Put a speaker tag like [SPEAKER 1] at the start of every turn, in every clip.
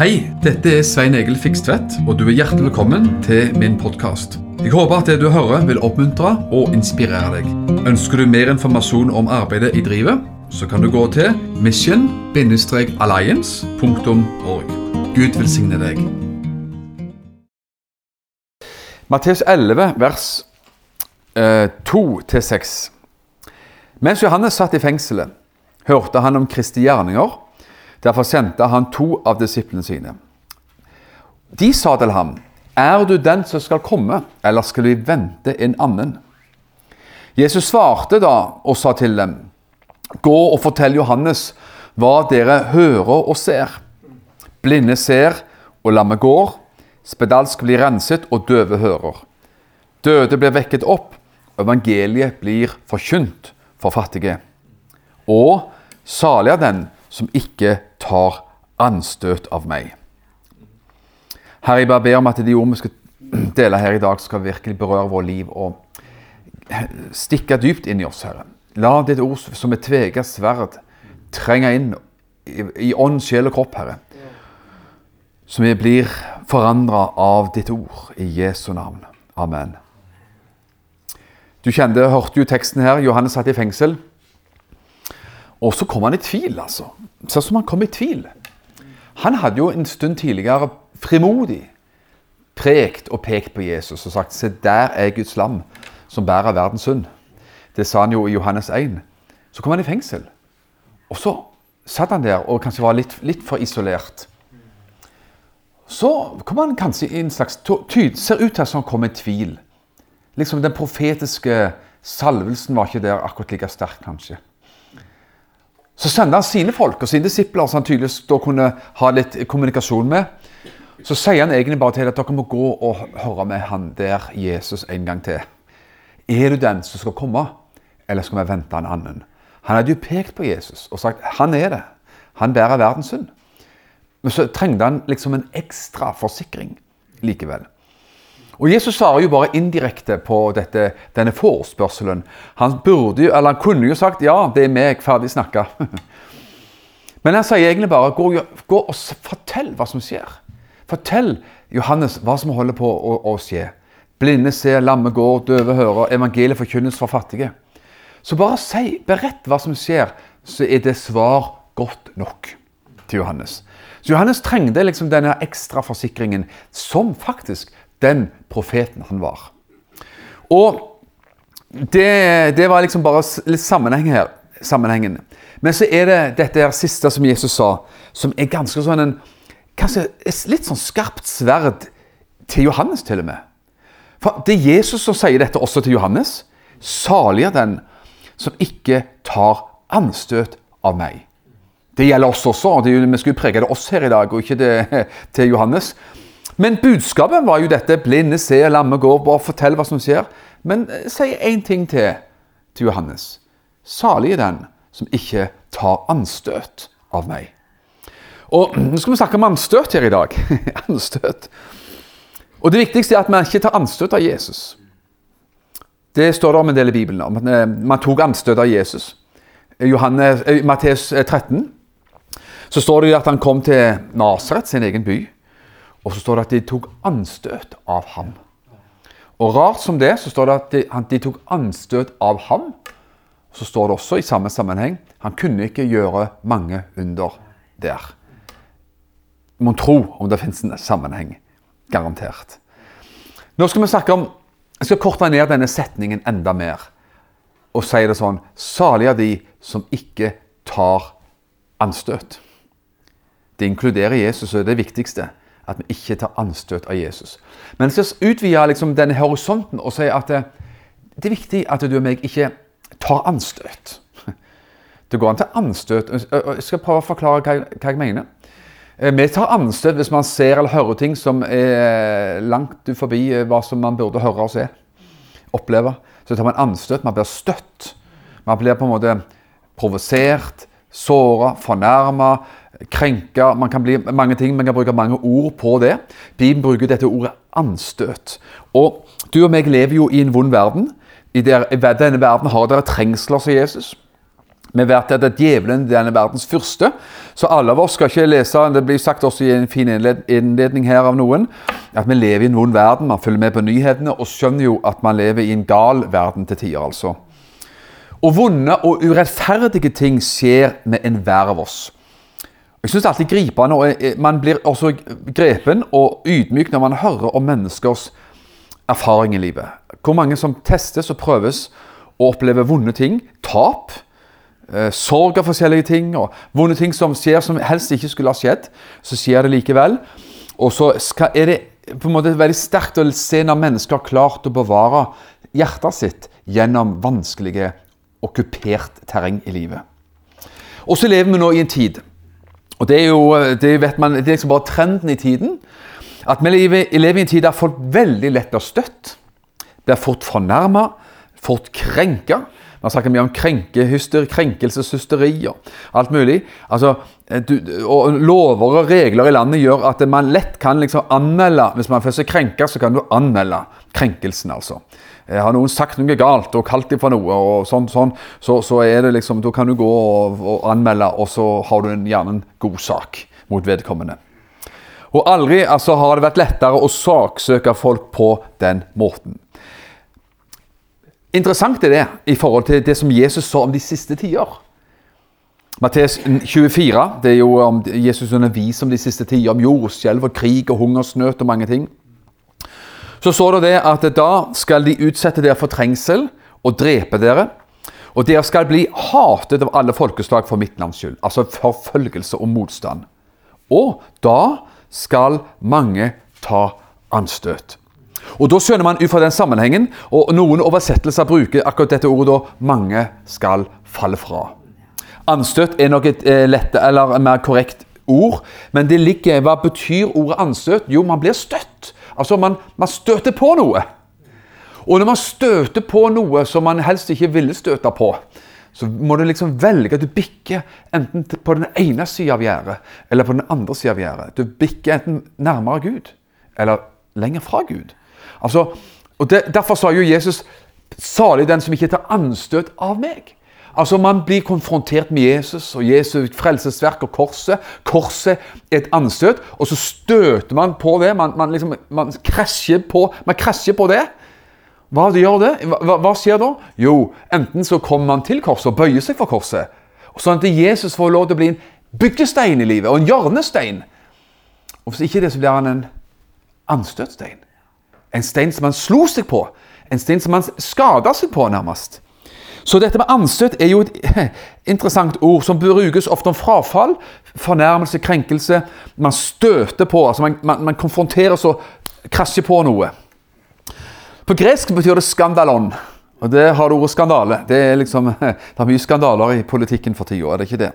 [SPEAKER 1] Hei, dette er Svein Egil Fikstvedt, og du er hjertelig velkommen til min podkast. Jeg håper at det du hører vil oppmuntre og inspirere deg. Ønsker du mer informasjon om arbeidet i drivet, så kan du gå til mission-alliance.org. Gud velsigne deg.
[SPEAKER 2] Matteus 11, vers eh, 2-6. Mens Johannes satt i fengselet, hørte han om Kristi gjerninger. Derfor sendte han to av disiplene sine. De sa til ham, 'Er du den som skal komme, eller skal vi vente en annen?' Jesus svarte da og sa til dem, 'Gå og fortell Johannes hva dere hører og ser.' Blinde ser, og lammet går. Spedalsk blir renset, og døve hører. Døde blir vekket opp, og evangeliet blir forkynt for fattige. Og salig er den som ikke tar anstøt av meg. Herre, jeg bare ber om at de ord vi skal dele her i dag, skal virkelig berøre vårt liv og stikke dypt inn i oss, Herre. La ditt ord som et tveget sverd trenge inn i, ånd, sjel og kropp, Herre. Så vi blir forandra av ditt ord i Jesu navn. Amen. Du kjente, hørte jo teksten her. Johannes satt i fengsel. Og så kom han i tvil, altså. Sånn som han kom i tvil. Han hadde jo en stund tidligere frimodig prekt og pekt på Jesus og sagt Se, der er Guds lam som bærer verdens synd. Det sa han jo i Johannes 1. Så kom han i fengsel. Og så satt han der og kanskje var litt, litt for isolert. Så kom han kanskje i en slags tyd, Ser ut til at han kom i tvil. Liksom Den profetiske salvelsen var ikke der akkurat like sterk, kanskje. Så sender han sine folk og sine disipler som han tydeligvis da kunne ha litt kommunikasjon med. Så sier han egentlig bare til at dere må gå og høre med han der Jesus en gang til. Er du den som skal komme, eller skal vi vente en annen? Han hadde jo pekt på Jesus og sagt han er det. Han bærer verdens synd. Men så trengte han liksom en ekstra forsikring likevel. Og Jesus svarer jo bare indirekte på dette, denne forespørselen. Han, burde han kunne jo sagt 'ja, det er meg, ferdig snakka'. Men han sier egentlig bare gå, 'gå og fortell hva som skjer'. Fortell Johannes hva som holder på å, å skje. Blinde ser, lamme går, døve hører, evangeliet forkynnes for fattige. Så bare si, berett hva som skjer, så er det svar godt nok til Johannes. Så Johannes trengte liksom denne ekstra forsikringen, som faktisk den profeten han var. Og det, det var liksom bare litt sammenheng her, sammenhengen. Men så er det dette her siste som Jesus sa, som er ganske sånn en kanskje litt sånn skarpt sverd til Johannes, til og med. For det er Jesus som sier dette også til Johannes. Salig er den som ikke tar anstøt av meg. Det gjelder oss også. og Vi skulle prege det oss her i dag, og ikke det til Johannes. Men budskapet var jo dette. Blinde ser, lamme går. Bare fortell hva som skjer. Men eh, si én ting til til Johannes. Salig er den som ikke tar anstøt av meg. Og Nå skal vi snakke om anstøt her i dag. anstøt. Og Det viktigste er at man ikke tar anstøt av Jesus. Det står det om en del i Bibelen. om at eh, Man tok anstøt av Jesus. I eh, Matteus 13 eh, så står det at han kom til Nasaret, sin egen by. Og så står det at de tok anstøt av ham. Og rart som det, så står det at de, de tok anstøt av ham. Så står det også i samme sammenheng han kunne ikke gjøre mange under der. Mon tro om det finnes en sammenheng. Garantert. Nå skal vi snakke om Jeg skal korte ned denne setningen enda mer og si det sånn Salige er de som ikke tar anstøt. Det inkluderer Jesus, og det er det viktigste. At vi ikke tar anstøt av Jesus. Men så utvider liksom denne horisonten og sier at det, det, er viktig at du og meg ikke tar anstøt. Det går an til anstøt. Jeg skal prøve å forklare hva, hva jeg mener. Eh, vi tar anstøt hvis man ser eller hører ting som er langt forbi eh, hva som man burde høre og se. Oppleve. Så tar man anstøt. Man blir støtt. Man blir på en måte provosert, såra, fornærma, krenka. Man kan bli mange ting, man kan bruke mange ord på det. Bibelen bruker dette ordet anstøt. Og du og meg lever jo i en vond verden. I denne verden har dere trengsler, sier Jesus. Vi vet at djevelen er denne verdens fyrste, så alle av oss skal ikke lese Det blir sagt også i en fin innledning her av noen at vi lever i en vond verden. Man følger med på nyhetene og skjønner jo at man lever i en gal verden til tider. altså. Og vonde og urettferdige ting skjer med enhver av oss. Jeg synes det er alltid gripende, og Man blir også grepen og ydmyk når man hører om menneskers erfaring i livet. Hvor mange som testes og prøves og opplever vonde ting. Tap eh, sorg av forskjellige ting, og vonde ting som skjer som helst ikke skulle ha skjedd. Så skjer det likevel. Og så er det på en måte veldig sterkt å se når mennesker har klart å bevare hjertet sitt gjennom vanskelige, okkupert terreng i livet. Og så lever vi nå i en tid, og det er jo det vet man, det er liksom bare trenden i tiden, at vi lever, i en tid der folk veldig lett blir støtt, blir fort fornærma, fort krenka. Man snakket mye om krenkehyster, krenkelseshysteri og alt mulig. Altså, eh, du, og Lover og regler i landet gjør at man lett kan liksom anmelde Hvis man først er krenka, så kan du anmelde krenkelsen. altså. Eh, har noen sagt noe galt og kalt dem for noe, og sånn, sånn, så, så er det liksom, da kan du gå og, og anmelde, og så har du gjerne en god sak mot vedkommende. Og aldri altså, har det vært lettere å saksøke folk på den måten. Interessant er det i forhold til det som Jesus sa om de siste tider. Matteus 24 det er jo om Jesus underviser om de siste tider, om jordskjelv og krig og hungersnøt og mange ting. Så står det det at da skal de utsette dere for trengsel og drepe dere. Og dere skal bli hatet av alle folkeslag for mitt navns skyld. Altså forfølgelse og motstand. Og da skal mange ta anstøt. Og Da skjønner man ut fra den sammenhengen, og noen oversettelser bruker akkurat dette ordet da 'mange skal falle fra'. Anstøt er nok et eh, lett, eller mer korrekt ord, men det ligger, hva betyr ordet anstøt? Jo, man blir støtt. Altså, man, man støter på noe. Og når man støter på noe som man helst ikke ville støte på, så må du liksom velge du bikker enten på den ene sida av gjerdet eller på den andre sida av gjerdet. Du bikker enten nærmere Gud eller lenger fra Gud. Altså, og det, Derfor sa jo Jesus 'salig den som ikke tar anstøt av meg'. Altså Man blir konfrontert med Jesus og Jesu frelsesverk og korset. Korset er et anstøt, og så støter man på det. Man, man, liksom, man, krasjer, på, man krasjer på det. Hva gjør det? Hva, hva, skjer da? Jo, enten så kommer man til korset og bøyer seg for korset, sånn at Jesus får lov til å bli en byggestein i livet, og en hjørnestein. Og hvis ikke det, så blir han en anstøtstein. En stein som han slo seg på. En stein som han skada seg på, nærmest. Så dette med anstøt er jo et interessant ord som brukes ofte om frafall, fornærmelse, krenkelse. Man støter på, altså man, man, man konfronteres og krasjer på noe. På gresk betyr det 'skandalon'. Og det har det ordet skandale. Det er liksom, det er mye skandaler i politikken for tida, er det ikke det?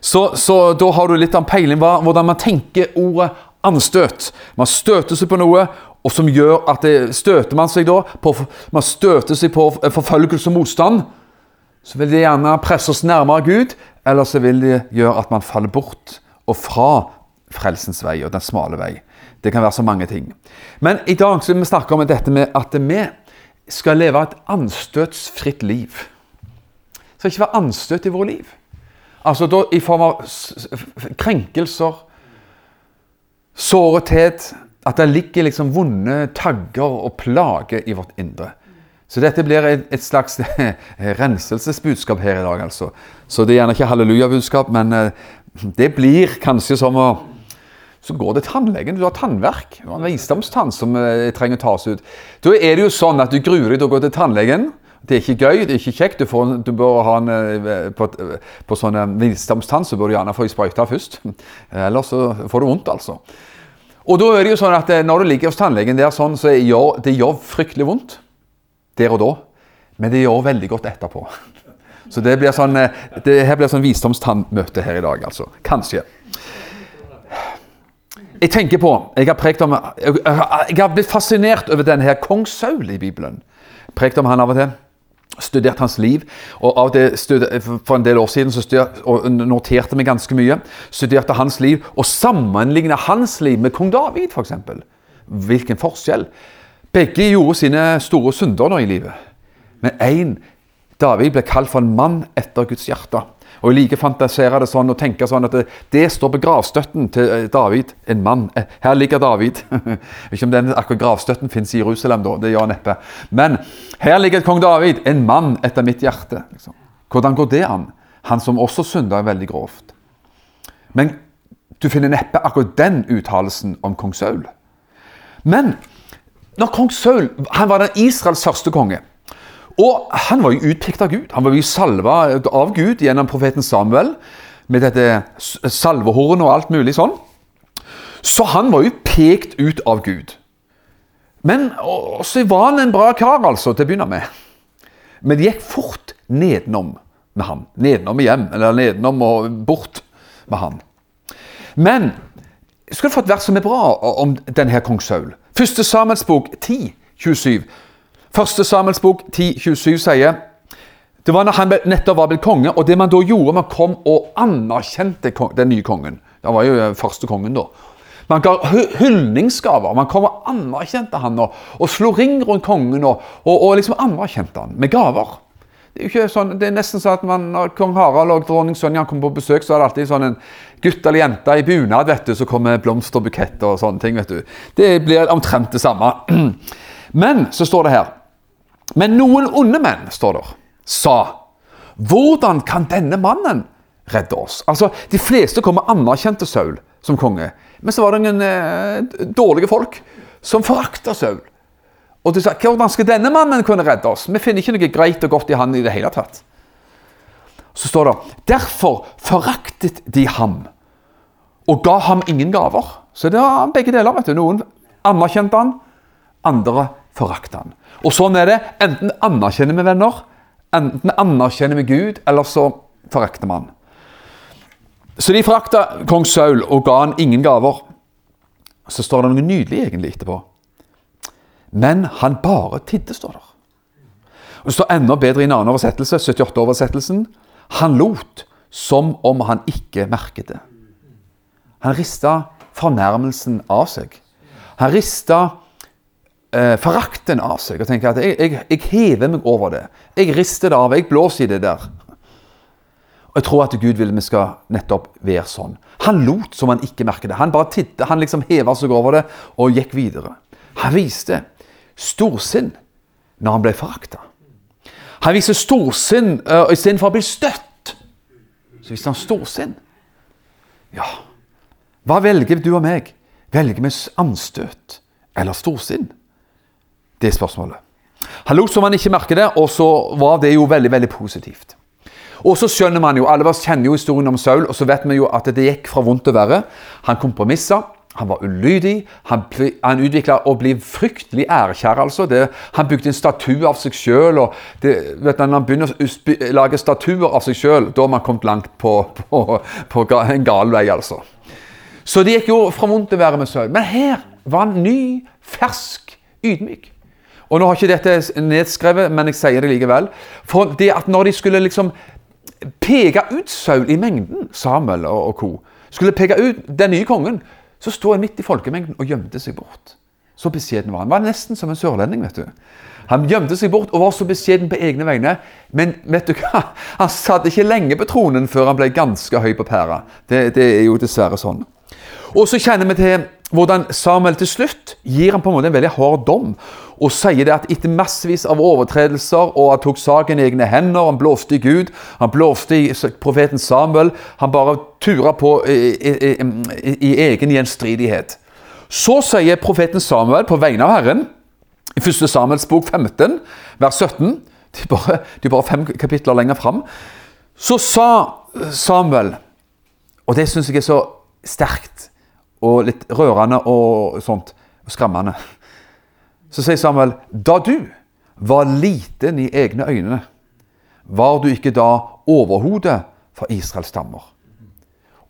[SPEAKER 2] Så, så da har du litt av peiling på hvordan man tenker ordet anstøt. Man støter seg på noe, og som gjør at det, støter man seg da på, man støter seg på forfølgelse og motstand, så vil de gjerne presse oss nærmere Gud, eller så vil de gjøre at man faller bort og fra frelsens vei og den smale vei. Det kan være så mange ting. Men i dag skal vi snakke om dette med at vi skal leve et anstøtsfritt liv. Det skal ikke være anstøt i vårt liv. Altså da i form av krenkelser, sårethet, at det ligger liksom vonde tagger og plager i vårt indre. Så dette blir et, et slags renselsesbudskap her i dag, altså. Så det er gjerne ikke hallelujabudskap, men eh, det blir kanskje som å så går det tannlegen. Du har tannverk. Du har en visdomstann som eh, trenger å tas ut. Da er det jo sånn at du gruer deg til å gå til tannlegen. Det er ikke gøy, det er ikke kjekt. Du, får, du bør ha en, eh, på, på sånn visdomstann så bør du gjerne få ei sprøyte først. Ellers så får du vondt, altså. Og da er det jo sånn at Når du ligger hos tannlegen der, sånn, så gjør det gjør fryktelig vondt der og da. Men det gjør veldig godt etterpå. Så det blir sånn, eh, det her blir sånn visdomstannmøte her i dag, altså. Kanskje. Jeg tenker på, jeg har om, jeg har blitt fascinert over denne her kong Saul i Bibelen. Prekt om han av og til studert hans liv. og av det For en del år siden så og noterte vi ganske mye. Studerte hans liv og sammenligna hans liv med kong David, f.eks. Hvilken forskjell. Begge gjorde sine store synder nå i livet. Men én David ble kalt for en mann etter Guds hjerte. Og Jeg liker å fantasere det sånn og tenke sånn at det, det står på gravstøtten til eh, David, en mann. Eh, her ligger David. Ikke om den akkurat gravstøtten fins i Jerusalem, da. Det gjør neppe. Men her ligger kong David, en mann etter mitt hjerte. Liksom. Hvordan går det an? Han som også synda veldig grovt. Men du finner neppe akkurat den uttalelsen om kong Saul. Men når kong Saul han var den Israels første konge og han var jo utpekt av Gud. Han var jo salva av Gud gjennom profeten Samuel med dette salvehornet og alt mulig sånn. Så han var jo pekt ut av Gud. Men så var han en bra kar, altså, til å begynne med. Men det gikk fort nedenom med han. Nedenom hjem, eller nedenom og bort med han. Men skal skulle få et vers som er bra om denne kong Saul. Første Samuels bok 10, 27. Første Samuels bok 10.27 sier det var når han nettopp var blitt konge, og det man da gjorde, man kom og anerkjente den nye kongen. Det var jo første kongen, da. Man ga hyldningsgaver. Man kom og anerkjente han og, og slo ring rundt kongen og, og, og, liksom anerkjente han med gaver. Det er sånn, det er nesten sånn at man, når kong Harald og dronning Sonja kom på besøk, så er det alltid sånn en gutt eller jente i bunad vet du, så kommer blomsterbuketter og sånne ting. vet du. Det blir omtrent det samme. Men så står det her men noen onde menn, står det, sa Hvordan kan denne mannen redde oss? Altså, De fleste kommer anerkjente Saul som konge. Men så var det noen eh, dårlige folk som forakta Saul. Og de sa hvordan skal denne mannen kunne redde oss? Vi finner ikke noe greit og godt i han i det hele tatt. Så står det derfor foraktet de ham og ga ham ingen gaver. Så det var begge deler. vet du. Noen anerkjente han, andre forakta han. Og sånn er det. Enten anerkjenner vi venner, enten anerkjenner vi Gud, eller så forakter man. Så de forakta kong Saul og ga han ingen gaver. Så står det noe nydelig egentlig etterpå. Men han bare tidde, står der. Det står enda bedre i en annen oversettelse, 78-oversettelsen. Han lot som om han ikke merket det. Han rista fornærmelsen av seg. Han rista eh, forakten av seg og tenkte at jeg, jeg, jeg, hever meg over det. Jeg rister det av. Jeg blåser i det der. Og Jeg tror at Gud vil vi skal nettopp være sånn. Han lot som han ikke merket det. Han bare tittet, han liksom heva seg over det og gikk videre. Han viste storsinn når han ble forakta. Han viser storsinn uh, istedenfor å bli støtt. Så viser han storsinn. Ja, hva velger du og meg? Velger vi anstøt eller storsinn? Det er spørsmålet. Han lot som han ikke merket det, og så var det jo veldig veldig positivt. Og så skjønner man jo, Alle kjenner jo historien om Saul, og så vet vi jo at det gikk fra vondt til verre. Han kompromissa, han var ulydig, han, han utvikla å bli fryktelig ærekjær. altså. Det, han bygde en statue av seg sjøl. Når han begynner å lage statuer av seg sjøl, da har man kommet langt på, på, på en gal vei. altså. Så det gikk jo fra vondt til verre med Saul. Men her var han ny, fersk, ydmyk. Og nå har ikke dette nedskrevet, men jeg sier det likevel. For det at når de skulle liksom peke ut Saul i mengden, Samuel og, og co., skulle peke ut den nye kongen, så sto han midt i folkemengden og gjemte seg bort. Så beskjeden var han. Var nesten som en sørlending. vet du. Han gjemte seg bort og var så beskjeden på egne vegne. Men vet du hva? han satt ikke lenge på tronen før han ble ganske høy på pæra. Det, det er jo dessverre sånn. Og så kjenner vi til hvordan Samuel til slutt gir han på en måte en veldig hard dom og sier det at etter massevis av overtredelser og han tok saken i egne hender, han blåste i Gud, han blåste i profeten Samuel, han bare tura på i, i, i, i egen gjenstridighet. Så sier profeten Samuel på vegne av Herren i 1. Samuels bok 15, vers 17 Det er bare, de bare fem kapitler lenger fram. Så sa Samuel, og det syns jeg er så sterkt og litt rørende og sånt, og skremmende. Så sier Samuel, da du var liten i egne øyne, var du ikke da overhodet for Israels stammer?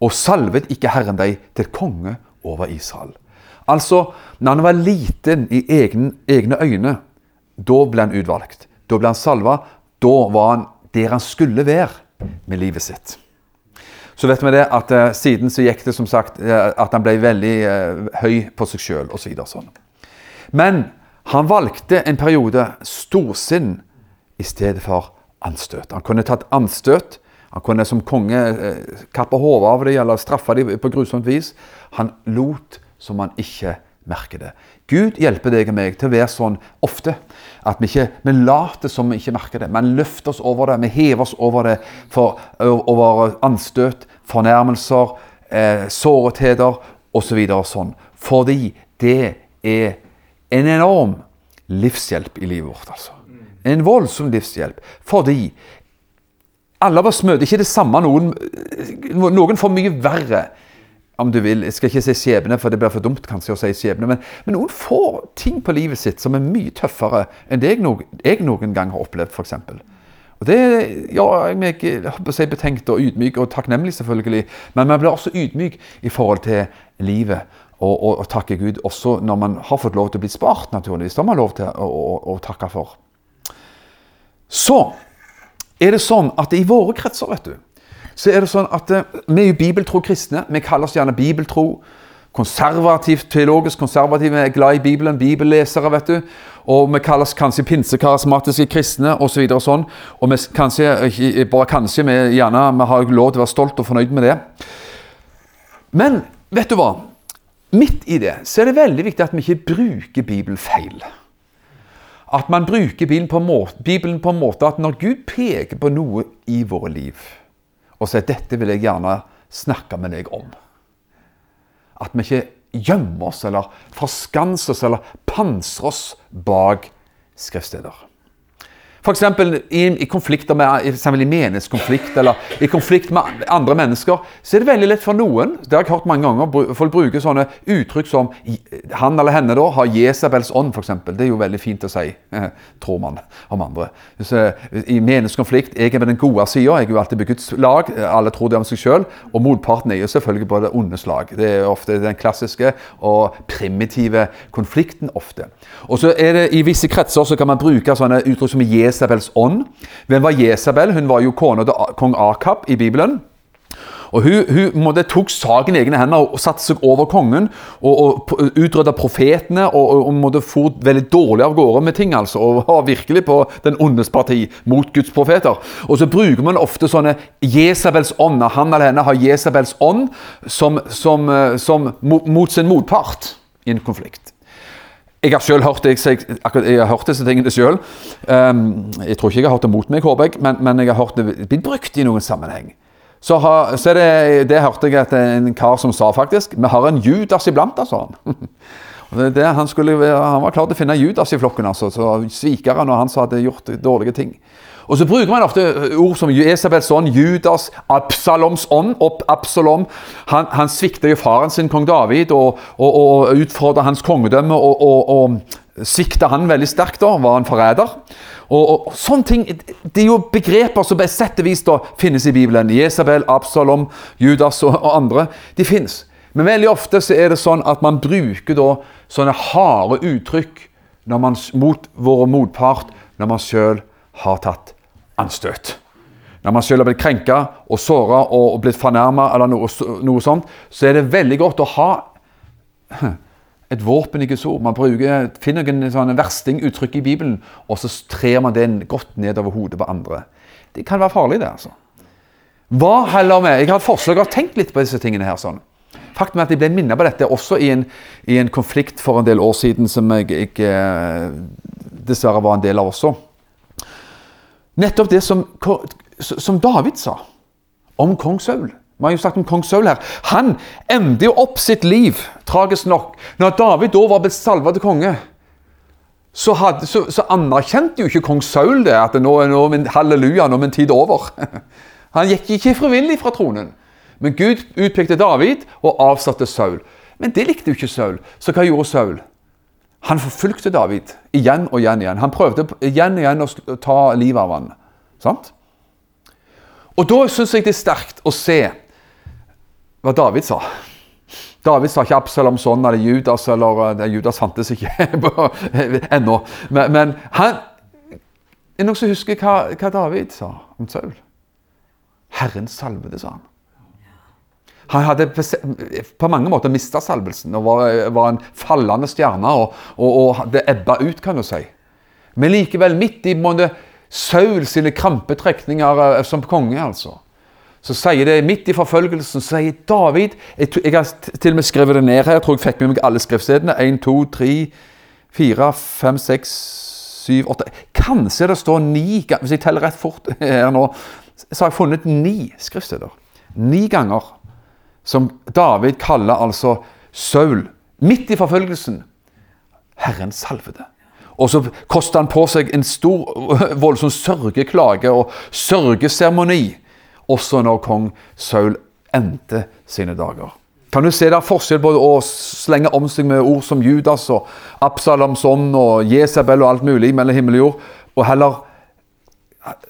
[SPEAKER 2] Og salvet ikke Herren deg til konge over Israel? Altså, når han var liten i egne, egne øyne, da ble han utvalgt. Da ble han salva. Da var han der han skulle være med livet sitt. Så vet vi det at eh, siden så gikk det som sagt eh, at han ble veldig eh, høy på seg sjøl osv. Så sånn. Men han valgte en periode storsinn i stedet for anstøt. Han kunne tatt anstøt. Han kunne som konge eh, kappe hodet av dem eller straffe dem på grusomt vis. Han lot som han ikke merker det. Gud hjelper deg og meg til å være sånn ofte at vi ikke vi later som vi ikke merker det. Men løfter oss over det, vi hever oss over det for, over anstøt, fornærmelser, eh, såretheter osv. Så sånn. Fordi det er en enorm livshjelp i livet vårt. altså. En voldsom livshjelp. Fordi alle av oss møter ikke det samme. Noen, noen får mye verre om du vil. Jeg skal ikke si skjebne, for det blir for dumt kanskje å si skjebne. Men, men, noen får ting på livet sitt som er mye tøffere enn det jeg, no, jeg noen gang har opplevd, f.eks. Og Det gjør meg si, betenkt og ydmyk og takknemlig, selvfølgelig. Men man blir også ydmyk i forhold til livet. Og, og, og takke Gud også når man har fått lov til å bli spart, naturligvis. Det har man lov til å, å, å takke for. Så er det sånn at i våre kretser, vet du så er det sånn at eh, vi er jo bibeltro kristne. Vi kaller oss gjerne bibeltro. Konservativt, teologisk konservative, vi er glad i Bibelen, bibellesere, vet du. Og vi kalles kanskje pinsekarismatiske kristne osv. Og, så og sånn. og vi kanskje, bare kanskje, vi, gjerne, vi har lov til å være stolt og fornøyd med det. Men vet du hva? Midt i det så er det veldig viktig at vi ikke bruker Bibelen feil. At man bruker Bibelen på, måte, Bibelen på en måte at når Gud peker på noe i våre liv og sier dette vil jeg gjerne snakke med deg om. At vi ikke gjemmer oss eller forskanser oss eller pansrer oss bak skriftsteder. F.eks. I, i konflikter med, i menighetskonflikt eller i konflikt med andre mennesker, så er det veldig lett for noen det har jeg hørt mange ganger, Folk bruker sånne uttrykk som han eller henne da har Jesabels ånd, f.eks. Det er jo veldig fint å si, tror man om andre. Så, I menighetskonflikt jeg er med den gode sida. Jeg er jo alltid på Guds lag. Alle tror det om seg sjøl. Og motparten er jo selvfølgelig på det onde slag. Det er ofte den klassiske og primitive konflikten ofte. Og så er det I visse kretser så kan man bruke sånne uttrykk som Jesabels Jesabels ånd. Hvem var Jesabel? Hun var jo kona til kong Akab i Bibelen. Og Hun, hun måtte, tok saken i egne hender og satte seg over kongen og, og utrydda profetene og, og, og måtte få veldig dårlig av gårde med ting. altså, Og var virkelig på den ondes parti mot Guds profeter. Og så bruker man ofte sånne Jesabels ånd. Han eller henne har Jesabels ånd som, som, som, som, mot sin motpart i en konflikt. Jeg har selv hørt, jeg, jeg, jeg har hørt disse tingene sjøl. Um, ehm, jeg tror ikke jeg har hørt det mot meg, håper jeg, men, men jeg har hørt det blitt brukt i noen sammenheng. Så, har, så det, det hørte jeg at en kar som sa faktisk Vi har en Judas iblant, altså. Det, det, han, skulle, han, var klar til å finne Judas i flokken, altså, så svikere og han hadde gjort dårlige ting. Og så bruker man ofte ord som Esabels ånd, Judas, Absaloms ånd. Opp Absalom. Han, han svikter jo faren sin, kong David, og, og, og utfordrer hans kongedømme. og, og, og svikta han veldig sterkt, da, var han forræder. Og, og, sånne ting, Det er jo begreper som på sett og vis da finnes i Bibelen. Jesabel, Absalom, Judas og, og, andre. De finnes. Men veldig ofte så er det sånn at man bruker da sånne harde uttrykk når man, mot våre motpart når man sjøl har tatt anstøt. Når man selv har blitt krenka og såra og blitt fornærma, eller noe, noe, sånt, så er det veldig godt å ha et våpen i Guds ord. Man bruker, finner noen sånne verstinguttrykk i Bibelen, og så trer man den godt nedover hodet på andre. Det kan være farlig, det. altså. Hva heller med Jeg har et forslag, og har tenkt litt på disse tingene her. sånn. Faktum er at jeg ble minnet på dette også i en, i en, konflikt for en del år siden som jeg, jeg eh, dessverre var en del av også. Nettopp det som, som David sa om kong Saul. Vi har jo sagt om kong Saul her. Han endte jo opp sitt liv, tragisk nok. Når David da var blitt salva til konge, så, hadde, så, så, anerkjente jo ikke kong Saul det, at nå er nå halleluja, nå er min tid over. Han gikk ikke frivillig fra tronen. Men Gud utpekte David og avsatte Saul. Men det likte jo ikke Saul. Så hva gjorde Saul? Han forfulgte David igjen og igjen. igjen. Han prøvde igjen og igjen å ta livet av ham. Sant? Og da syns jeg det er sterkt å se hva David sa. David sa ikke Absalom sånn eller Judas, eller det, Judas fantes ikke ennå. Men, men han Er det noen som husker hva, hva David sa om Saul? Herren salvede, sa han. Han hadde på mange måter mista salvelsen og var, var, en fallende stjerne. Og, og, og det ebba ut, kan du si. Men likevel, midt i måte, Saul sine krampetrekninger eh, som konge, altså. Så sier det midt i forfølgelsen, sier David Jeg, jeg har til og med skrevet det ned her. Jeg tror jeg fikk med meg alle skriftstedene. 1, 2, 3, 4, 5, 6, 7, 8 Kanskje det står ni Hvis jeg teller rett fort her nå, så har jeg funnet ni skriftsteder. Ni ganger som David kaller altså Saul, midt i forfølgelsen, Herren salvede. Og så koster han på seg en stor, voldsom sørgeklage og sørgeseremoni, også når kong Saul endte sine dager. Kan du se det er forskjell på å slenge om seg med ord som Judas og Absaloms ånd og Jesabel og alt mulig mellom himmel og jord, og heller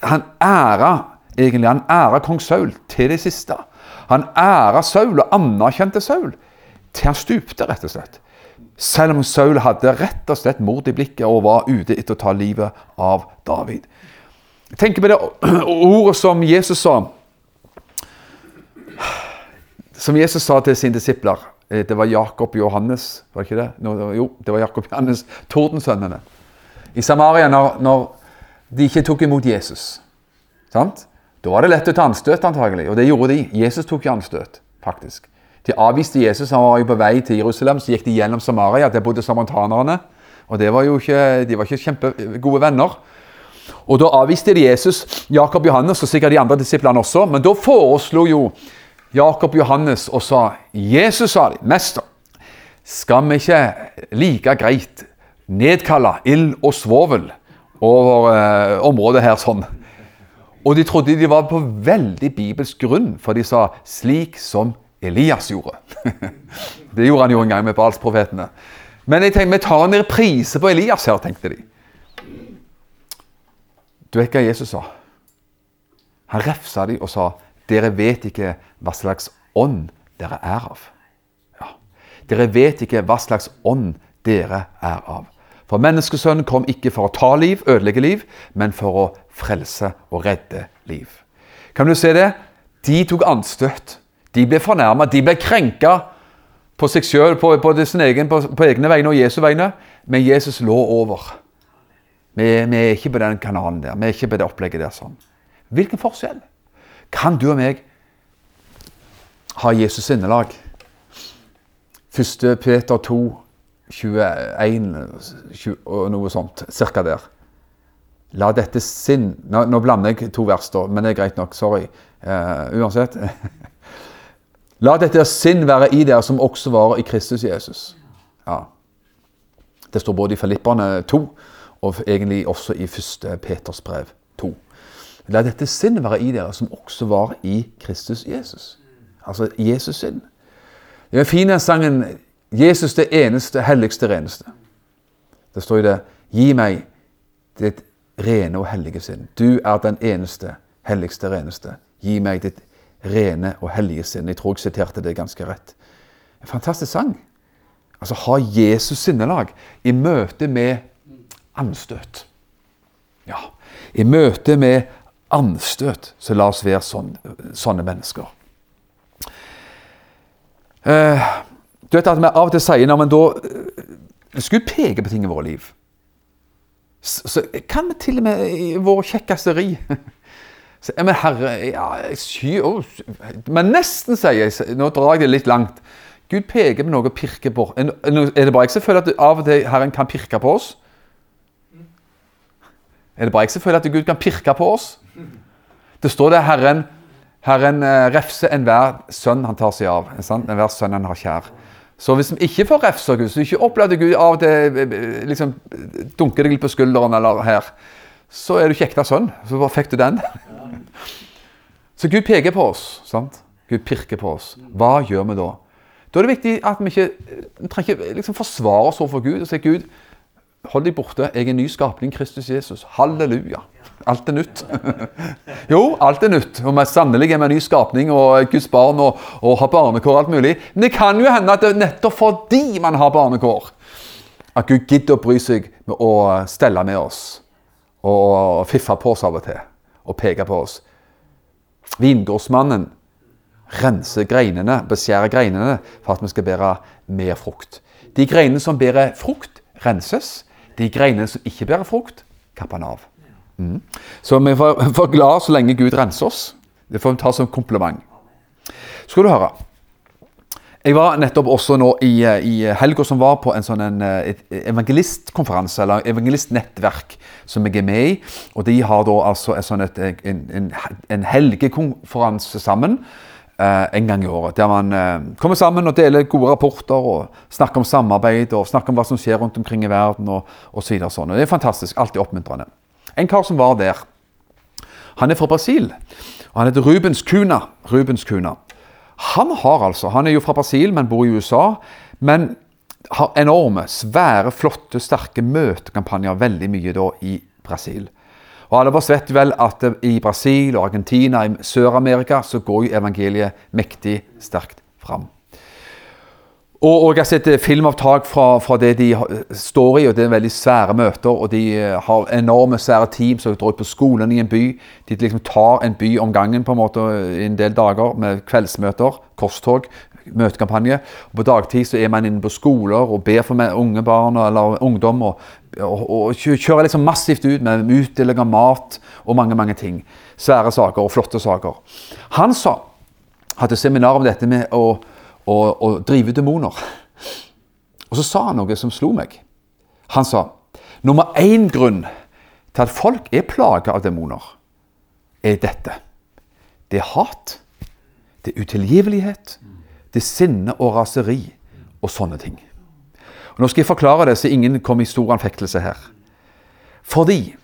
[SPEAKER 2] Han æra egentlig, han æra kong Saul til det siste. Han æra Saul og anerkjente Saul til han stupte, rett og slett. Selv om Saul hadde rett og slett mord i blikket og var ute etter å ta livet av David. Jeg tenker på det ordet som Jesus sa Som Jesus sa til sine disipler. Eh, det var Jakob og Johannes, var det ikke det? Jo, det var Jakob og Johannes, tordensønnene. I Samaria, når, når de ikke tok imot Jesus. Sant? Da var det lett å ta anstøt, antagelig, og det gjorde de. Jesus tok jo anstøt, faktisk. De avviste Jesus, han var jo på vei til Jerusalem, så gikk de gjennom Samaria. Der bodde samartanerne. Og var ikke, de var ikke kjempegode venner. Og Da avviste de Jesus, Jakob Johannes og sikkert de andre disiplene også. Men da foreslo jo Jakob Johannes og sa Jesus sa de, mester, skal vi ikke like greit nedkalle ild og svovel over eh, området her sånn? Og de trodde de var på veldig bibelsk grunn, for de sa 'slik som Elias gjorde'. det gjorde han jo en gang med Balsprofetene. Men jeg tenkte, vi tar en reprise på Elias her, tenkte de. Du vet hva Jesus sa? Han refsa dem og sa 'Dere vet ikke hva slags ånd dere er av'. Ja. Dere vet ikke hva slags ånd dere er av. For menneskesønnen kom ikke for å ta liv, ødelegge liv, men for å frelse og redde liv. Kan du se det? De tok anstøt. De ble fornærma. De ble krenka på seg sjøl, på, på, på, på, egne vegne og Jesu vegne. Men Jesus lå over. Vi, vi, er ikke på den kanalen der. Vi er ikke på det opplegget der sånn. Hvilken forskjell? Kan du og meg ha Jesus sinnelag? 1. Peter 2 21 og noe sånt. Cirka der. La dette sinn Nå, nå blander jeg to vers, da, men det er greit nok. Sorry. Uh, uansett. La dette sinn være i dere som også var i Kristus Jesus. Ja. Det står både i Filipperne 2 og egentlig også i 1. Peters brev 2. La dette sinn være i dere som også var i Kristus Jesus. Altså Jesus sinn. Den fine sangen Jesus det eneste, helligste, reneste. Det står jo det Gi meg ditt rene og hellige sinn. Du er den eneste, helligste, reneste. Gi meg ditt rene og hellige sinn. Jeg tror jeg siterte det ganske rett. En fantastisk sang. Altså ha Jesus sinnelag i møte med anstøt. Ja, i møte med anstøt, så la oss være sånne, sånne mennesker. Eh, du vet at vi av og til sier når vi da Hvis Gud peker på ting i våre liv, så, kan vi til og med i vår kjekkeste ri så, Men herre ja, sky, oh, Men nesten sier jeg Nå drar jeg det litt langt. Gud peker på noe og pirker på. Er det bare jeg som føler at av og til Herren kan pirke på oss? Er det bare jeg som føler at Gud kan pirke på oss? Det står det Herren Herren eh, refser enhver sønn han tar seg av. Enhver sønn han har kjær. Så hvis vi ikke får refs av Gud, så ikke opplever Gud av og til eh, eh, liksom, dunker deg litt på skulderen eller her, så er du kjekta sønn. Så bare fikk du den. Så Gud peker på oss. sant? Gud pirker på oss. Hva gjør vi da? Da er det viktig at vi ikke, vi trenger ikke liksom forsvare oss overfor Gud og si Gud, hold deg borte. Jeg er en ny skapning, Kristus Jesus. Halleluja. Alt er nytt. jo, alt er nytt. Og sannelig er vi en ny skapning og Guds barn og, og har barnekår og alt mulig. Men det kan jo hende at det er nettopp fordi man har barnekår, at Gud gidder å bry seg med å stelle med oss og fiffe på oss av og til og peke på oss. Vingårdsmannen renser greinene, beskjærer greinene for at vi skal bære mer frukt. De greinene som bærer frukt, renses. De greinene som ikke bærer frukt, kapper han av. Så vi får, får glad så lenge Gud renser oss. Det får vi ta som kompliment. Skal du høre. Jeg var nettopp også nå i, i helga som var på en sånn en, et evangelistkonferanse, eller evangelistnettverk, som jeg er med i. Og de har da altså en, sånn et, en, en, en helgekonferanse sammen eh, en gang i året. Der man eh, kommer sammen og deler gode rapporter og snakker om samarbeid og snakker om hva som skjer rundt omkring i verden og, og så videre. Sånn. Og det er fantastisk. Alltid oppmuntrende. En kar som var der, han er fra Brasil. og Han heter Rubens Kuna. Rubens Kuna. Han har altså, han er jo fra Brasil, men bor i USA. Men har enorme, svære, flotte, sterke møtekampanjer veldig mye da i Brasil. Og alle oss vet vel at i Brasil og Argentina, i Sør-Amerika, så går jo evangeliet mektig sterkt fram. Og, og jeg har sett filmopptak fra, fra, det de står i, og det er veldig svære møter. Og de har enorme, svære team som drar ut på skolen i en by. De liksom tar en by om gangen på en måte i en del dager med kveldsmøter, korstog, møtekampanje. Og på dagtid så er man inne på skoler og ber for unge barn eller ungdom. Og, og, og kjører liksom massivt ut med utdeling av mat og mange, mange ting. Svære saker og flotte saker. Han sa, hadde seminar om dette med å og, og drive demoner. Og så sa han noe som slo meg. Han sa nummer én grunn til at folk er plaga av demoner, er dette. Det er hat, det er utilgivelighet, det er sinne og raseri og sånne ting. Og nå skal jeg forklare det, så ingen kommer i stor anfektelse her. Fordi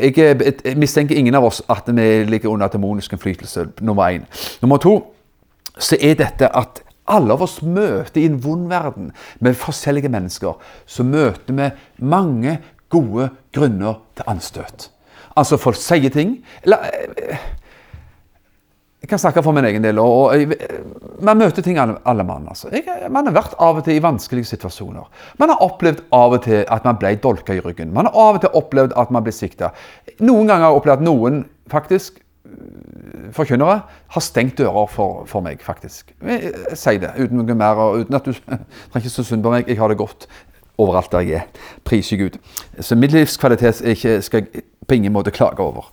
[SPEAKER 2] jeg, jeg mistenker ingen av oss at vi ligger under demonisk innflytelse, nummer én. Nummer to så er dette at alle av oss møter i en vond verden med forskjellige mennesker, så møter vi mange gode grunner til anstøt. Altså, folk sier ting eller, eh, Jeg kan snakke for min egen del. og, og Man møter ting alle, alle mann. Altså. Jeg, man har vært av og til i vanskelige situasjoner. Man har opplevd av og til at man ble dolka i ryggen. Man har av og til opplevd at man ble sikta. Noen ganger har jeg opplevd at noen faktisk forkynnere har stengt dører for, for meg, faktisk. Si det uten noe mer. og uten at Du trenger ikke så synd på meg. Jeg har det godt overalt der jeg er. Priser Gud. Så min livskvalitet skal jeg på ingen måte klage over.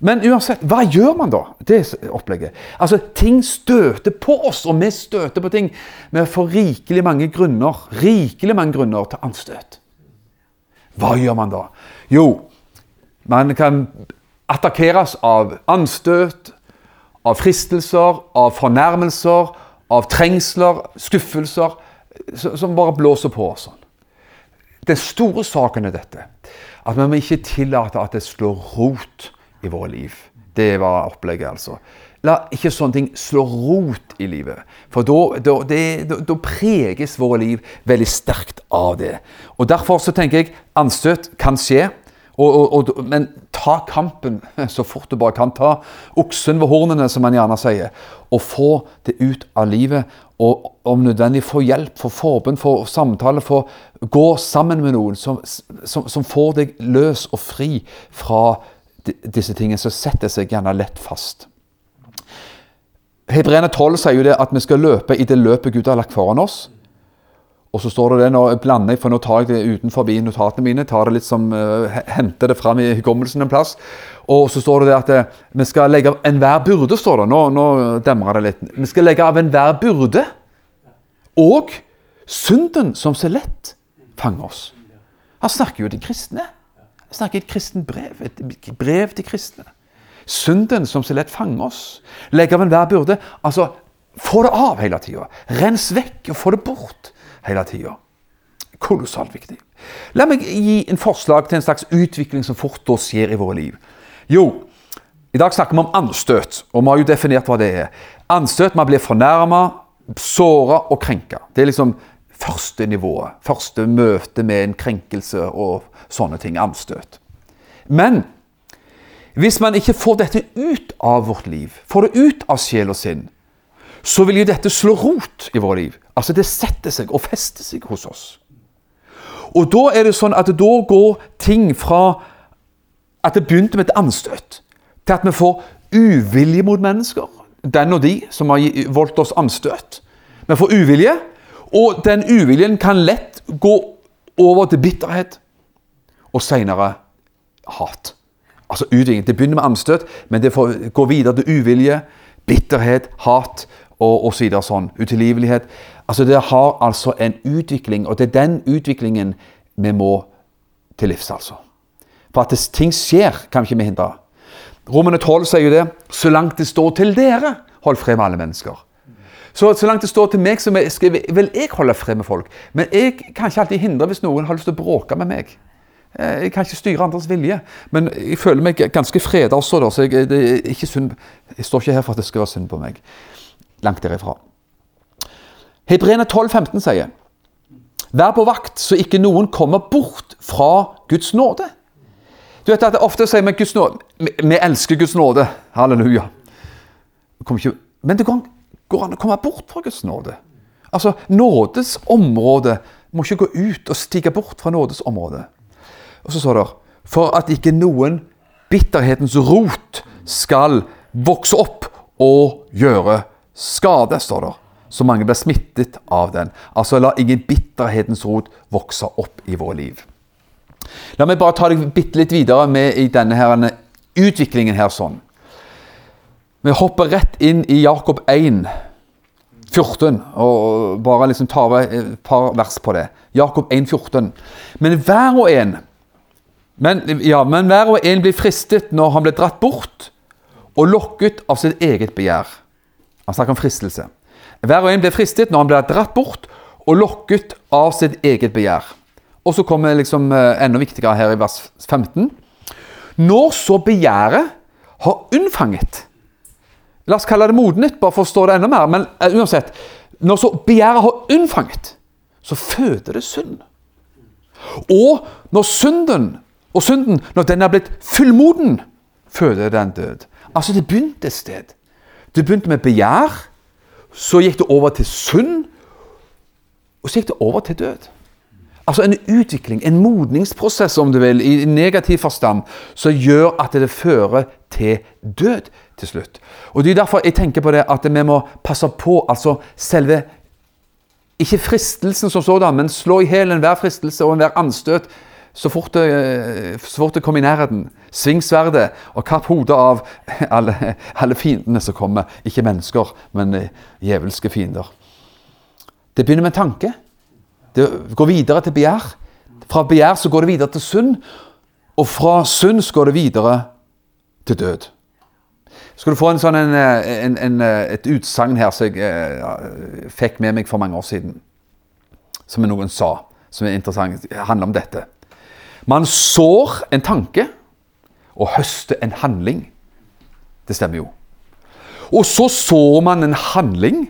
[SPEAKER 2] Men uansett, hva gjør man da? Det opplegget. Altså, Ting støter på oss, og vi støter på ting med får rikelig mange grunner rikelig mange grunner til anstøt. Hva gjør man da? Jo, man kan attakkeres av anstøt, av fristelser, av fornærmelser, av trengsler, skuffelser, som bare blåser på oss. Den store saken er dette. At vi må ikke tillate at det slår rot i våre liv. Det var opplegget, altså. La ikke sånne ting slå rot i livet. For da preges våre liv veldig sterkt av det. Og Derfor så tenker jeg anstøt kan skje. Og, og, og, men ta kampen så fort du bare kan. Ta oksen ved hornene, som man gjerne sier. Og få det ut av livet. Og om nødvendig få hjelp, få forbund, få samtale. Få gå sammen med noen som, som, som får deg løs og fri fra disse tingene Så setter seg gjerne lett fast. Hebreerne 12 sier jo det at vi skal løpe i det løpet Gud har lagt foran oss. Og så står det det, nå blander jeg, for nå tar jeg det utenfor notatene mine. tar det litt som, uh, Henter det fram i hukommelsen en plass. Og så står det det at eh, vi skal legge av enhver byrde, står det. Nå, nå demrer det litt. Vi skal legge av enhver byrde. Og synden som så lett fanger oss. Han snakker jo til kristne. Han snakker et kristent brev. Et brev til kristne. Synden som så lett fanger oss. Legge av enhver byrde. Altså, få det av hele tida. Rens vekk og få det bort hele tida. Kolossalt viktig. La meg gi en forslag til en slags utvikling som fort da skjer i våre liv. Jo, i dag snakker vi om anstøt, og vi har jo definert hva det er. Anstøt, man blir fornærma, såra og krenka. Det er liksom første nivået. Første møte med en krenkelse og sånne ting. Anstøt. Men hvis man ikke får dette ut av vårt liv, får det ut av sjel og sinn, så vil jo dette slå rot i våre liv. Altså Det setter seg og fester seg hos oss. Og da er det sånn at da går ting fra at det begynte med et anstøt, til at vi får uvilje mot mennesker. Den og de som har voldt oss anstøt. Vi får uvilje, og den uviljen kan lett gå over til bitterhet. Og seinere hat. Altså utvikling. Det begynner med anstøt, men det får gå videre til uvilje, bitterhet, hat og osv. Så sånn. Utilgivelighet. Altså Det har altså en utvikling, og det er den utviklingen vi må til livs, altså. For at ting skjer, kan vi ikke hindre. Romene 12 sier jo det. Så langt det står til dere, hold fred med alle mennesker. Så, så langt det står til meg, så vil jeg holde fred med folk. Men jeg kan ikke alltid hindre hvis noen har lyst til å bråke med meg. Eh, jeg kan ikke styre andres vilje, men jeg føler meg ganske freda også. Da, så jeg, det er ikke synd, jeg står ikke her for at det skal være synd på meg. Langt derifra. Hebreerne 15 sier Vær på vakt, så ikke noen kommer bort fra Guds nåde. Du vet at det Ofte sier vi Guds. Vi elsker Guds nåde. Halleluja. Men det går an å komme bort fra Guds nåde. Altså, Nådes område må ikke gå ut og stige bort fra nådes område. Og så står det For at ikke noen bitterhetens rot skal vokse opp og gjøre skade, står det. Så mange blir smittet av den. Altså la ingen bitterhetens rot vokse opp i våre liv. La meg bare ta deg bitte litt videre med i denne her, utviklingen her sånn. Vi hopper rett inn i Jakob 1, 14, og bare liksom tar et par vers på det. Jakob 1, 14. Men hver og en men, ja, men hver og en blir fristet når han blir dratt bort og lokket av sitt eget begjær. Han snakker om fristelse. Hver og en blir fristet når han blir dratt bort og lokket av sitt eget begjær. Og så kommer liksom eh, enda viktigere her i vers 15. Når så begjæret har unnfanget La oss kalle det modnet, bare for å forstå det enda mer. Men uh, uansett, når så begjæret har unnfanget, så føder det synd. Og når synden og synden, når den er blitt fullmoden, føder den død. Altså, det begynte et sted. Det begynte med begjær, så gikk det over til synd, og så gikk det over til død. Altså en utvikling, en modningsprosess, om du vil, i negativ forstand, som gjør at det fører til død til slutt. Og Det er derfor jeg tenker på det at vi må passe på altså selve Ikke fristelsen som sådan, men slå i hjel enhver fristelse og enhver anstøt så fort det, eh, så fort det kom i nærheten. Sving sverdet og kapp hodet av alle, alle, fiendene som kommer. Ikke mennesker, men eh, djevelske fiender. Det begynner med en tanke. Det går videre til begjær. Fra begjær så går det videre til synd. Og fra synd så går det videre til død. Skal du få en sånn, en, en, en, et utsagn her som jeg eh, fikk med meg for mange år siden, som noen sa, som er interessant, det handler om dette. Man sår en tanke og høster en handling. Det stemmer jo. Og så sår man en handling.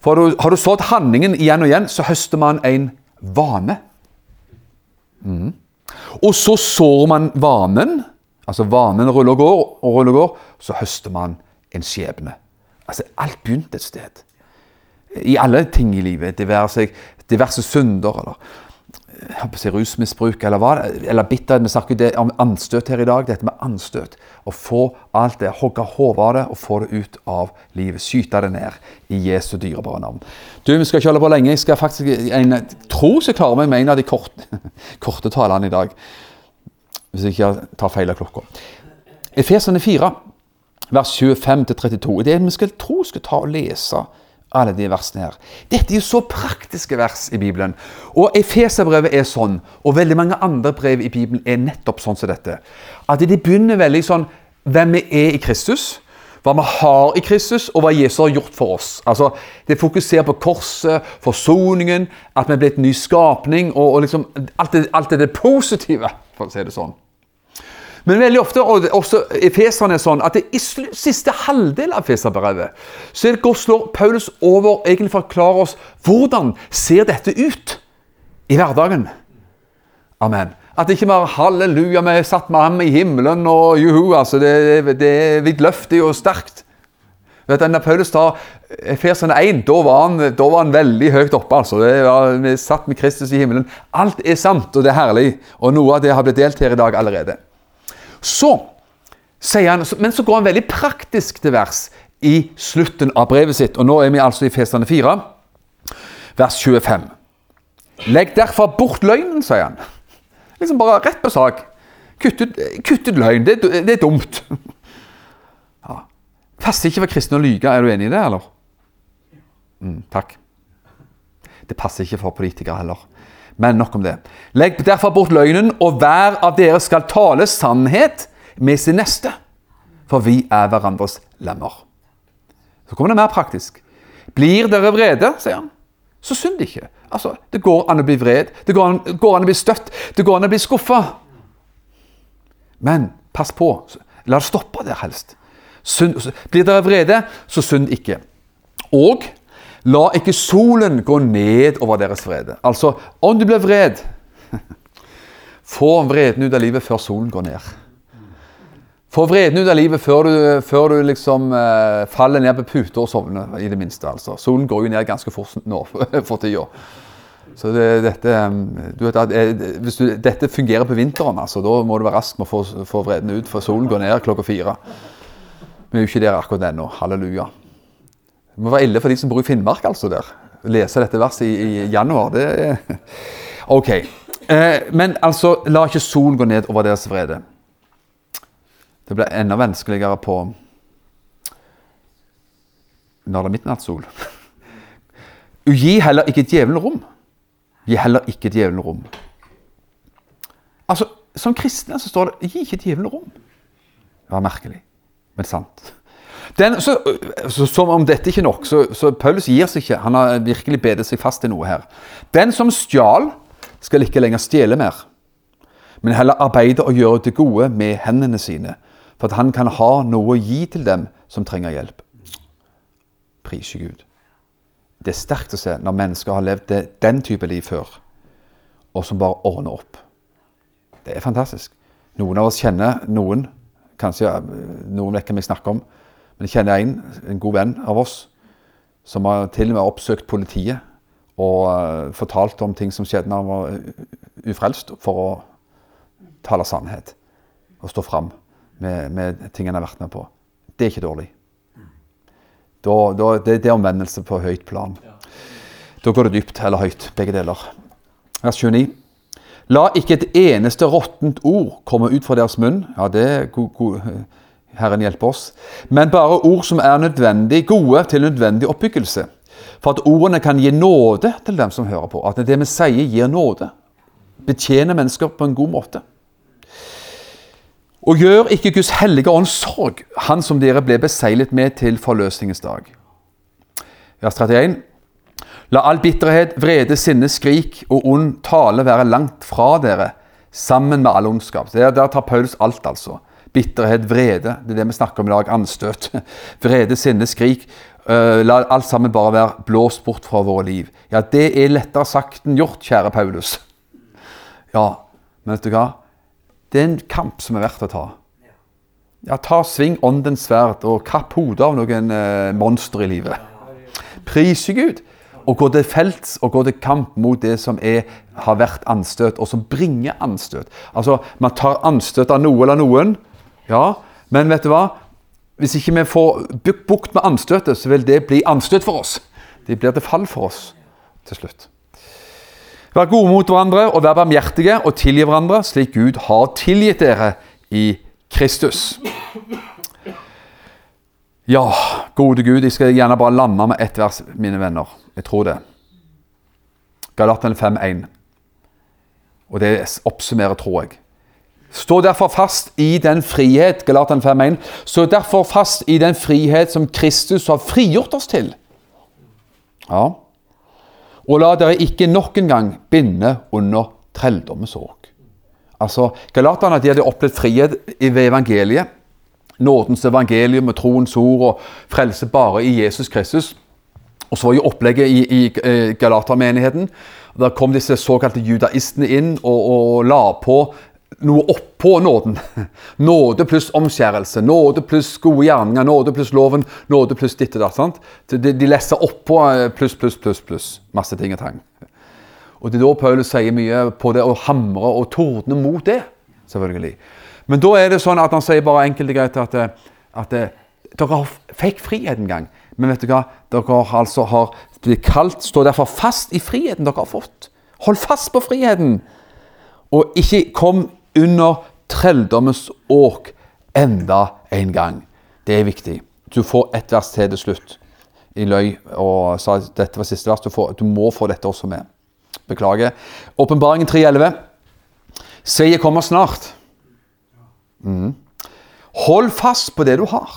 [SPEAKER 2] For har du sådd handlingen igjen og igjen, så høster man en vane. Mm. Og så sår man vanen. Altså vanen ruller og går, og ruller og går. Så høster man en skjebne. Altså Alt begynte et sted. I alle ting i livet. Det være seg diverse synder eller si, rusmisbruk eller hva eller bitterhet. Vi snakker om anstøt her i dag. Dette med anstøt. Å få alt det, hogge hodet av det og få det ut av livet. Skyte det ned i Jesu dyrebare navn. Du, Vi skal ikke holde på lenge. Jeg skal faktisk en, tro jeg klarer meg med en av de korte, korte talene i dag. Hvis jeg ikke tar feil av klokka. Efesene 4, vers 25-32. Det er det vi skal tro skal ta og lese alle de versene her. Dette er jo så praktiske vers i Bibelen. Og Efeserbrevet er sånn, og veldig mange andre brev i Bibelen er nettopp sånn som dette. At de begynner veldig sånn hvem vi er i Kristus, hva vi har i Kristus, og hva Jesus har gjort for oss. Altså, Det fokuserer på korset, forsoningen, at vi er blitt ny skapning, og, og liksom alt det, alt det positive, for å si det sånn. Men veldig ofte, og også Efeserne er sånn, at i siste halvdel av Feserbrevet så slår Paulus over egentlig for å forklare oss hvordan ser dette ut i hverdagen. Amen. At det ikke bare halleluja, vi er satt med ham i himmelen og juhu. altså Det, det er vidløftig og sterkt. Vet du, Når Paulus tar Efeserne 1, da var, han, da var han veldig høyt oppe. altså. Var, vi satt med Kristus i himmelen. Alt er sant, og det er herlig. Og noe av det har blitt delt her i dag allerede. Så sier han, Men så går han veldig praktisk til vers i slutten av brevet sitt. Og nå er vi altså i Fesane 4, vers 25. Legg derfor bort løgnen, sier han. Liksom bare rett på sak. Kutt ut, kutt ut løgn. Det, det er dumt. Ja. Passer ikke for kristne å lyge. Er du enig i det, eller? Mm, takk. Det passer ikke for politikere heller. Men nok om det. Legg derfor bort løgnen, og hver av dere skal tale sannhet med sin neste. For vi er hverandres lemmer. Så kommer det mer praktisk. Blir dere vrede, sier han, så synd ikke. Altså, Det går an å bli vred, det går an, går an å bli støtt, det går an å bli skuffa. Men pass på. La det stoppe der, helst. Synd, blir dere vrede, så synd ikke. Og la ikke solen gå ned over deres vrede. Altså, om du blir vred Få vreden ut av livet før solen går ned. Få vreden ut av livet før du, før du liksom eh, faller ned på puta og sovner, i det minste. altså. Solen går jo ned ganske fort nå for tida. Så det, dette, du vet, eh, hvis du, dette fungerer på vinteren, altså, da må du være rask med å få, få vreden ut, for solen går ned klokka fire. Vi er jo ikke der akkurat ennå. Halleluja. Det må være ille for de som bor i Finnmark, altså. der. Lese dette verset i, i januar, det er OK. Eh, men altså, la ikke solen gå ned over deres vrede. Det blir enda vanskeligere på når det er midnattssol. Gi heller ikke djevelen rom. Gi heller ikke djevelen rom. Altså, Som kristne så står det 'gi ikke djevelen rom'. Det var merkelig, men sant. Den, så, så, som om dette ikke er nok, så, så Paulus gir seg ikke. Han har virkelig bedet seg fast til noe her. Den som stjal, skal ikke lenger stjele mer, men heller arbeide og gjøre det gode med hendene sine for at han kan ha noe å gi til dem som trenger hjelp. Prise Gud. Det er sterkt å se når mennesker har levd det, den type liv før, og som bare ordner opp. Det er fantastisk. Noen av oss kjenner noen, kanskje noen vet hvem jeg snakker om, men jeg kjenner en, en god venn av oss, som har til og med oppsøkt politiet og uh, fortalt om ting som skjedde når han var ufrelst, for å tale sannhet og stå fram med, med ting han har vært med på. Det er ikke dårlig. Da, da, det, det, er omvendelse på høyt plan. Da går det dypt eller høyt, begge deler. Vers 29. La ikke et eneste råttent ord komme ut fra deres munn. Ja, det er god, god, Herren hjelper oss. Men bare ord som er nødvendig, gode til nødvendig oppbyggelse. For at ordene kan gi nåde til dem som hører på. At det vi sier, gir nåde. Betjener mennesker på en god måte. Og gjør ikke Guds hellige ånd sorg, han som dere ble beseglet med til forløsningens dag. Vers 31. La all bitterhet, vrede, sinne, skrik og ond tale være langt fra dere, sammen med all ondskap. Der, der tar Paulus alt, altså. Bitterhet, vrede. Det er det vi snakker om i dag. Anstøt. Vrede, sinne, skrik. Uh, la alt sammen bare være blåst bort fra våre liv. Ja, det er lettere sagt enn gjort, kjære Paulus. Ja, men vet du hva? Det er en kamp som er verdt å ta. Ja, Ta sving åndens sverd og kapp hodet av noen eh, monster i livet. Prise Gud. Og gå til felts og gå til kamp mot det som er, har vært anstøt, og som bringer anstøt. Altså, Man tar anstøt av noe eller noen, ja, men vet du hva? Hvis ikke vi får bukt med anstøtet, så vil det bli anstøt for oss. Det blir til fall for oss til slutt. Vær gode mot hverandre og vær barmhjertige og tilgi hverandre, slik Gud har tilgitt dere i Kristus. Ja, gode Gud, jeg skal gjerne bare lande med ett vers, mine venner. Jeg tror det. Galaterne 5,1. Og det oppsummerer, tror jeg. Stå derfor fast i den frihet Galaterne 5,1. Stå derfor fast i den frihet som Kristus har frigjort oss til. Ja. Og la dere ikke nok en gang binde under trelldommens åk. Altså, Galaterne de hadde opplevd frihet ved evangeliet. Nådens evangelium og troens ord og frelse bare i Jesus Kristus. Og så var jo opplegget i, i eh, Galatermenigheten. Der kom disse såkalte judaistene inn og, og la på noe oppå nåden. Nåde pluss omskjærelse, nåde pluss gode gjerninger, nåde pluss loven, nåde pluss ditt og datt. sant? De, de leser oppå eh, pluss, pluss, pluss, pluss. Masse ting og tang. Og det er da Paulus sier mye på det å hamre og tordne mot det. selvfølgelig. Men da er det sånn at han sier bare enkelt og greit at, eh, at, eh, dere fikk frihet en gang. Men vet du hva? Dere altså har blitt kalt står derfor fast i friheten dere har fått. Hold fast på friheten. Og ikke kom under trelldommens åk enda en gang. Det er viktig. Du får ett vers til til slutt. I løy og sa at dette var siste vers. Du, får, du må få dette også med. Beklager. Åpenbaringen 3.11. Se, jeg kommer snart. Mm. Hold fast på det du har,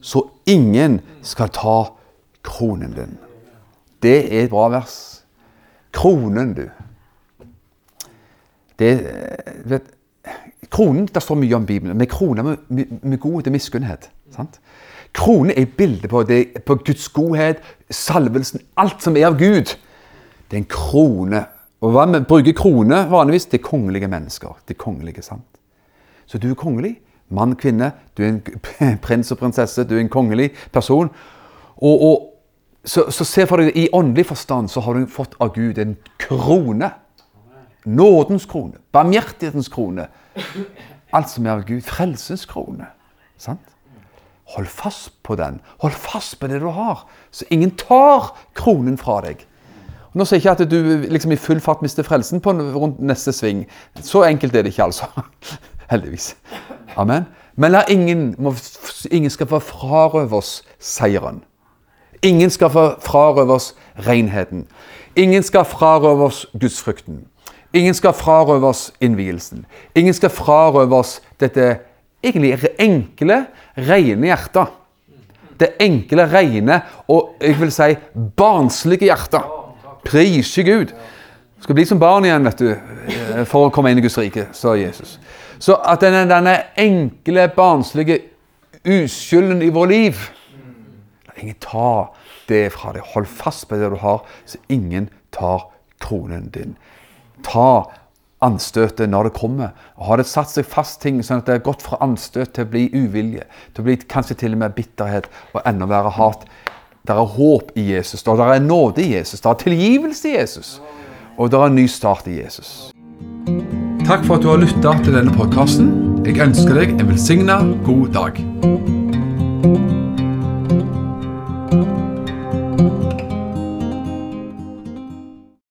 [SPEAKER 2] så ingen skal ta kronen din. Det er et bra vers. Kronen, du. Det, vet, kronen, Det står mye om Bibelen, men kroner med, med, godhet og miskunnhet. sant? Kronen er et bilde på, på Guds godhet, salvelsen, alt som er av Gud. Det er en krone. Og hva vi bruker krone vanligvis? Er kongelige mennesker. Er kongelige, sant? Så du er kongelig. Mann, kvinne. Du er en prins og prinsesse. Du er en kongelig person. Og, og så, så se for deg, i åndelig forstand så har du fått av Gud en krone. Nådens krone. Barmhjertighetens krone. Alt som er av Gud. Frelsens krone. Sant? Hold fast på den. Hold fast på det du har, så ingen tar kronen fra deg. Nå sier jeg ikke at du liksom i full fart mister frelsen på rundt neste sving. Så enkelt er det ikke, altså. Heldigvis. Amen. Men la ingen, må, ingen skal få frarøve oss seieren. Ingen skal få frarøve oss renheten. Ingen skal frarøve oss gudsfrykten. Ingen skal frarøve oss innvielsen. Ingen skal frarøve oss dette egentlig enkle, rene hjertet. Det enkle, rene og jeg vil si barnslige hjertet. Prise Gud. Skal bli som barn igjen vet du, for å komme inn i Guds rike, sa Jesus. Så at denne, denne enkle, barnslige uskylden i vår liv La ingen ta det fra deg. Hold fast på det du har, så ingen tar kronen din. Ta anstøtet når det kommer. Og Har det satt seg fast ting, sånn at det har gått fra anstøt til å bli uvilje, til å bli kanskje til og med bitterhet og enda verre hat Det er håp i Jesus, det er nåde i Jesus, det er tilgivelse i Jesus. Og det er en ny start i Jesus.
[SPEAKER 1] Takk for at du har lytta til denne podkasten. Jeg ønsker deg en velsigna god dag.